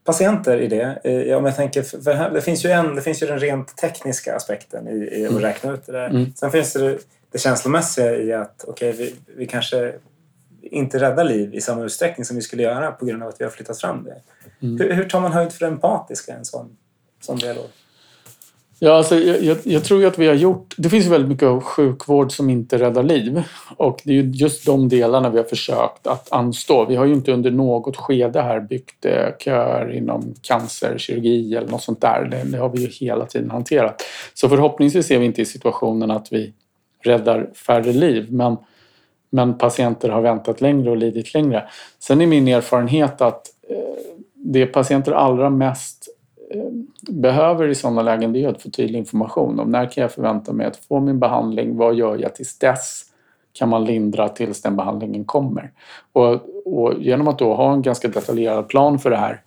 patienter i det? Eh, om jag tänker, för det, finns ju en, det finns ju den rent tekniska aspekten i, i att mm. räkna ut det där. Mm. Sen finns det det känslomässiga i att okay, vi, vi kanske inte räddar liv i samma utsträckning som vi skulle göra på grund av att vi har flyttat fram det. Mm. Hur, hur tar man höjd för det empatiska i en sån, sån dialog? Ja, alltså, jag, jag, jag, tror att vi har gjort... Det finns väldigt mycket sjukvård som inte räddar liv. Och det är just de delarna vi har försökt att anstå. Vi har ju inte under något skede här byggt eh, köer inom cancerkirurgi eller något sånt där. Det, det, har vi ju hela tiden hanterat. Så förhoppningsvis är vi inte i situationen att vi räddar färre liv. Men, men patienter har väntat längre och lidit längre. Sen är min erfarenhet att eh, det patienter allra mest Eh, behöver i sådana lägen det är att få tydlig information om när kan jag förvänta mig att få min behandling, vad gör jag tills dess? Kan man lindra tills den behandlingen kommer? Och, och genom att då ha en ganska detaljerad plan för det här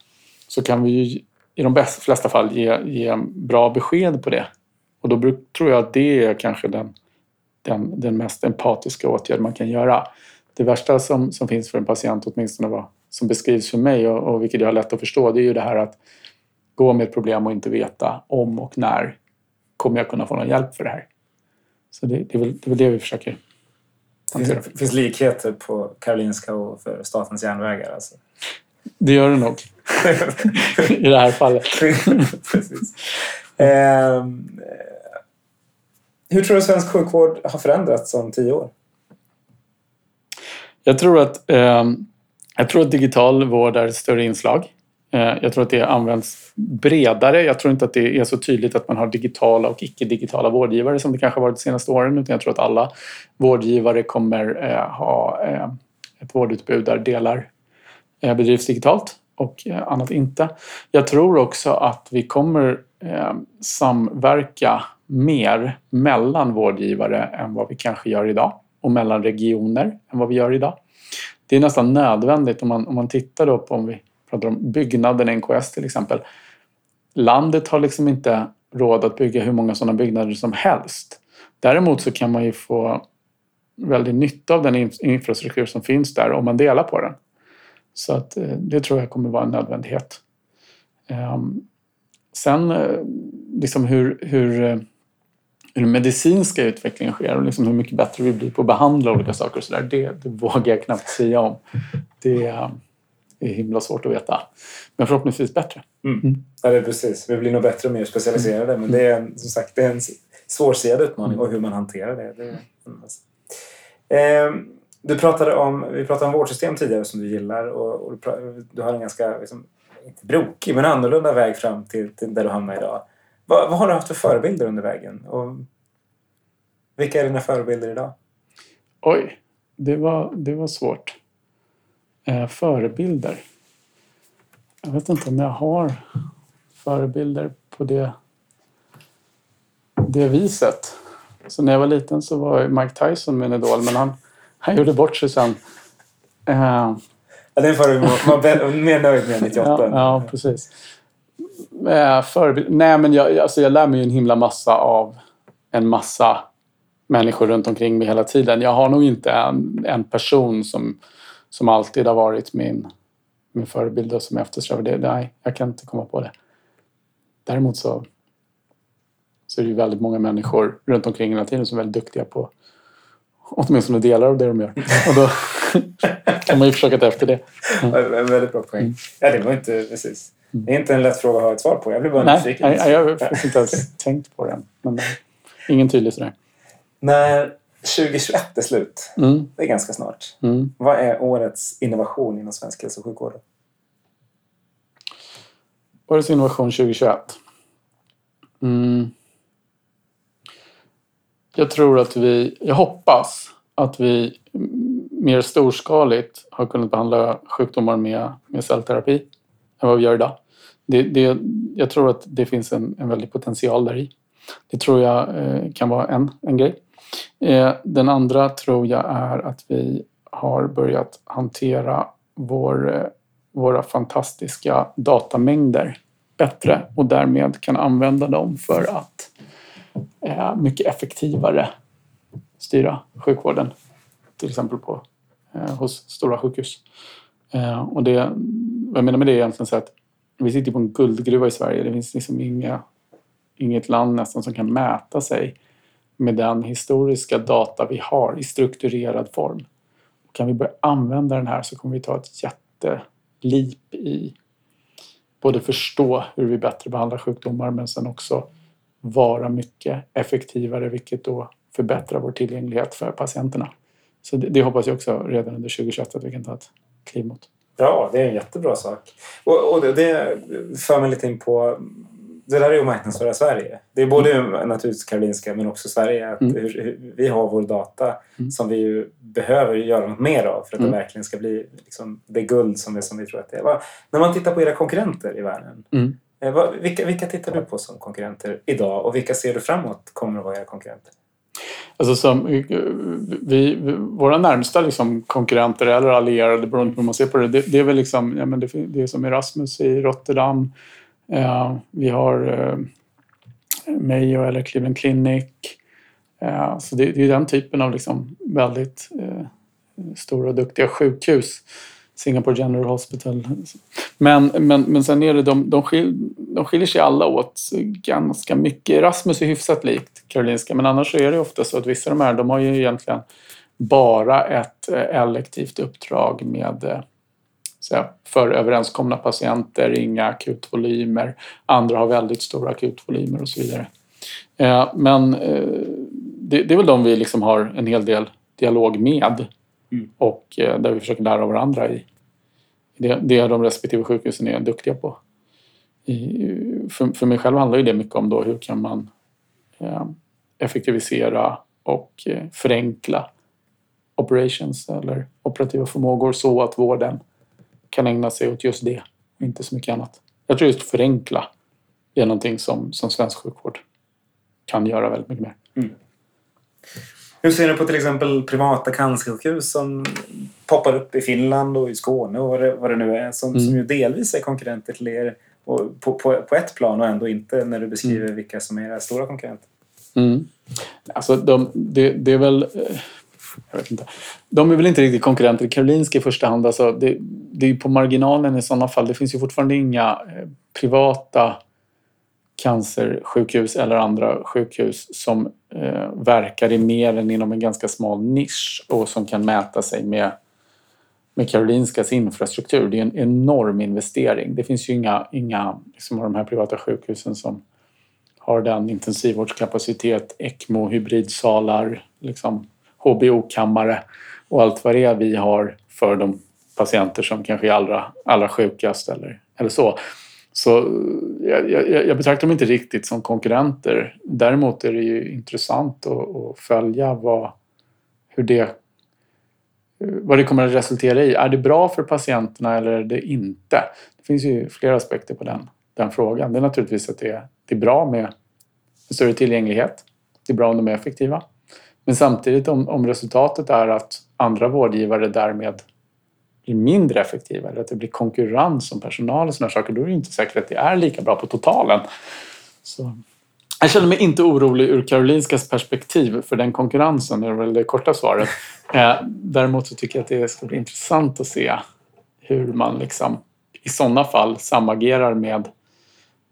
så kan vi ju i de bästa, flesta fall ge, ge bra besked på det. Och då tror jag att det är kanske den, den, den mest empatiska åtgärd man kan göra. Det värsta som, som finns för en patient, åtminstone vad som beskrivs för mig och, och vilket jag har lätt att förstå, det är ju det här att gå med ett problem och inte veta om och när kommer jag kunna få någon hjälp för det här. Så det, det, är, väl, det är väl det vi försöker hantera. Det finns likheter på Karolinska och för Statens järnvägar alltså. Det gör det nog. I det här fallet. Eh, hur tror du svensk sjukvård har förändrats om tio år? Jag tror att, eh, jag tror att digital vård är ett större inslag. Eh, jag tror att det används bredare. Jag tror inte att det är så tydligt att man har digitala och icke-digitala vårdgivare som det kanske har varit de senaste åren. Utan jag tror att alla vårdgivare kommer eh, ha eh, ett vårdutbud där delar bedrivs digitalt och annat inte. Jag tror också att vi kommer samverka mer mellan vårdgivare än vad vi kanske gör idag och mellan regioner än vad vi gör idag. Det är nästan nödvändigt om man, om man tittar då på om vi pratar om byggnaden NKS till exempel. Landet har liksom inte råd att bygga hur många sådana byggnader som helst. Däremot så kan man ju få väldigt nytta av den infrastruktur som finns där om man delar på den. Så att eh, det tror jag kommer vara en nödvändighet. Ehm, sen eh, liksom hur, hur, eh, hur den medicinska utvecklingen sker och liksom hur mycket bättre vi blir på att behandla olika saker och sådär, det, det vågar jag knappt säga om. Det, ehm, är himla svårt att veta. Men förhoppningsvis bättre. Mm. Mm. Ja, det är precis. Vi blir nog bättre och mer specialiserade. Mm. Men det är en, som sagt det är en svårsidig utmaning mm. och hur man hanterar det. det är, eh, du pratade om, vi pratade om vårdsystem tidigare som du gillar och, och du, du, har en ganska, liksom, inte brokig, men annorlunda väg fram till, till där du hamnar idag. Vad, vad, har du haft för förebilder under vägen? Och vilka är dina förebilder idag? Oj, det var, det var svårt förebilder. Jag vet inte om jag har förebilder på det, det viset. Så när jag var liten så var Mike Tyson min idol men han, han gjorde bort sig sen. Eh, ja, den får du vara mer nöjd med 98. Ja, ja precis. Eh, förebild, nej men jag, alltså jag lär mig ju en himla massa av en massa människor runt omkring mig hela tiden. Jag har nog inte en, en person som som alltid har varit min, min förebild och som jag eftersträvar. Det, nej, jag kan inte komma på det. Däremot så, så är det ju väldigt många människor runt omkring hela tiden som är väldigt duktiga på åtminstone delar av det de gör. Och då kan man ju försöka ta efter det. Mm. En väldigt bra poäng. Ja, det var inte precis. Det är inte en lätt fråga att ha ett svar på. Jag blir bara nyfiken. Nej, jag har faktiskt inte ens tänkt på den. Men ingen tydlig sådär. När 2021 är slut. Mm. Det är ganska snart. Mm. Vad är årets innovation inom svensk hälso och sjukvård? Årets innovation 2021? Mm. Jag tror att vi, jag hoppas att vi mer storskaligt har kunnat behandla sjukdomar med, med cellterapi än vad vi gör idag. Det, det, jag tror att det finns en, en väldig potential där i. Det tror jag eh, kan vara en, en grej. Eh, den andra tror jag är att vi har börjat hantera vår, eh, våra fantastiska datamängder bättre och därmed kan använda dem för att eh, mycket effektivare styra sjukvården. Till exempel på, eh, hos stora sjukhus. Och det, vad jag menar med det är egentligen så att vi sitter på en guldgruva i Sverige. Det finns liksom inga, inget land nästan som kan mäta sig med den historiska data vi har i strukturerad form. Kan vi börja använda den här så kommer vi ta ett jättelip i både förstå hur vi bättre behandlar sjukdomar men sen också vara mycket effektivare vilket då förbättrar vår tillgänglighet för patienterna. Så det, det hoppas jag också redan under 2021 att vi kan ta ett kliv mot. Ja, det är en jättebra sak. Och, och det, det för mig lite in på det där är ju att marknadsföra Sverige. Det är både mm. naturligtvis Karolinska men också Sverige. Att mm. hur, hur, vi har vår data mm. som vi behöver göra något mer av för att det mm. verkligen ska bli liksom, det guld som, det, som vi tror att det är. Va, när man tittar på era konkurrenter i världen. Mm. Eh, va, vilka, vilka tittar du på som konkurrenter idag och vilka ser du framåt kommer att vara era konkurrenter? Alltså som, vi, våra närmsta liksom konkurrenter eller allierade, beroende på hur man ser på det, det, det är väl liksom, ja, men det, det är som Erasmus i Rotterdam. Eh, vi har eh, Mayo eller Cleveland Clinic. Eh, så det, det, är den typen av liksom väldigt eh, stora och duktiga sjukhus. Singapore General Hospital. Men, men, men sen är det de, de, skil, de skiljer sig alla åt ganska mycket. Erasmus är hyfsat likt Karolinska men annars är det ofta så att vissa av de här de har ju egentligen bara ett eh, elektivt uppdrag med eh, eh, för överenskomna patienter, inga akutvolymer. Andra har väldigt stora akutvolymer och så vidare. Eh, men det är väl de vi liksom har en hel del dialog med mm. och där vi försöker lära av varandra i det, det de respektive sjukhusen är duktiga på. för, för mig själv handlar det mycket om då hur kan man effektivisera och förenkla operations eller operativa förmågor så att vården kan ägna sig åt just det, inte så mycket annat. Jag tror just förenkla är någonting som, som svensk sjukvård kan göra väldigt mycket mer. Mm. Hur ser du på till exempel privata cancersjukhus som poppar upp i Finland och i Skåne och vad det, vad det nu är som, mm. som ju delvis är konkurrenter till er och på, på, på ett plan och ändå inte när du beskriver mm. vilka som är era stora konkurrenter? Mm. Alltså de, det, det är väl eh, jag vet inte. De är väl inte riktigt konkurrenter i Karolinska i första hand. Alltså det, det är på marginalen i sådana fall. Det finns ju fortfarande inga eh, privata cancersjukhus eller andra sjukhus som eh, verkar i mer än inom en ganska smal nisch och som kan mäta sig med, med Karolinskas infrastruktur. Det är en enorm investering. Det finns ju inga, inga liksom, av de här privata sjukhusen som har den intensivvårdskapacitet, ECMO, hybridsalar, liksom, HBO-kammare och allt vad det är vi har för de patienter som kanske är allra, allra sjukast eller, eller så. Så jag, jag, jag, betraktar dem inte riktigt som konkurrenter. Däremot är det ju intressant att, att följa vad, hur det, vad det kommer att resultera i. Är det bra för patienterna eller är det inte? Det finns ju flera aspekter på den, den frågan. Det är naturligtvis att det, det är bra med större tillgänglighet. Det är bra om de är effektiva. Men samtidigt om, om resultatet är att andra vårdgivare därmed blir mindre effektiva eller att det blir konkurrens om personal och sådana saker, då är det inte säkert att det är lika bra på totalen. Så. Jag känner mig inte orolig ur Karolinskas perspektiv för den konkurrensen, är väl det korta svaret. Eh, däremot så tycker jag att det ska bli intressant att se hur man liksom i sådana fall samagerar med,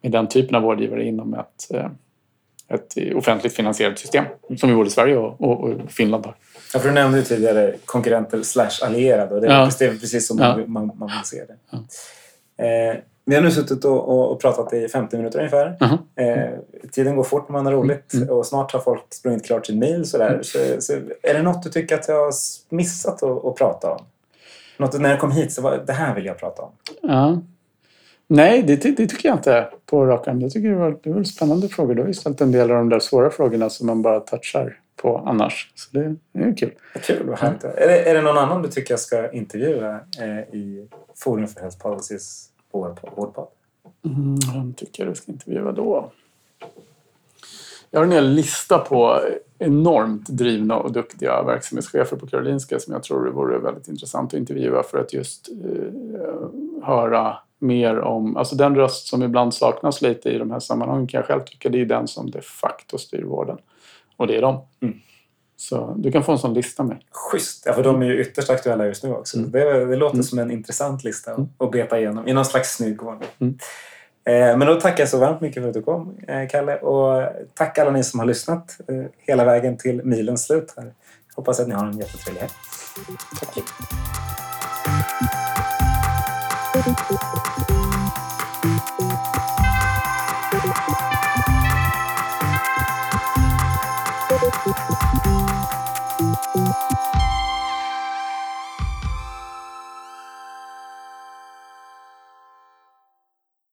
med den typen av vårdgivare inom ett eh, ett offentligt finansierat system som vi både Sverige och, och, och Finland har. Ja, för du nämnde ju tidigare konkurrenter slash allierade och det är ja. precis som ja. man, man, vill se det. Ja. Eh, vi har nu suttit och, och, pratat i 50 minuter ungefär. Uh -huh. eh, tiden går fort när man har roligt mm. och snart har folk sprungit klart sin mail. Sådär. Mm. Så, så, är det något du tycker att jag har missat att, att prata om? Något när jag kom hit så var det här vill jag prata om. Ja. Nej, det, det, tycker jag inte på rak arm. Jag tycker det var, det var spännande frågor. Du har ju ställt en del av de där svåra frågorna som man bara touchar på annars. Så det, det är kul. Kul, vad härligt. Ja. Är, det, är det någon annan du tycker jag ska intervjua eh, i Forum för Health Policies vårdpodd? Mm, vem tycker jag du ska intervjua då? Jag har en hel lista på enormt drivna och duktiga verksamhetschefer på Karolinska som jag tror det vore väldigt intressant att intervjua för att just eh, höra mer om, alltså den röst som ibland saknas lite i de här sammanhangen kan jag själv tycka det är den som de facto styr vården. Och det är de. Mm. Så du kan få en sån lista med. Schysst! Ja, för de är ju ytterst aktuella just nu också. Mm. Det, det, låter mm. som en intressant lista att mm. beta igenom i någon slags snygg ordning. Mm. Eh, men då tackar jag så varmt mycket för att du kom, eh, Kalle. Och tack alla ni som har lyssnat eh, hela vägen till milens slut. Här. Hoppas att ni har en jättetrevlig helg. Tack!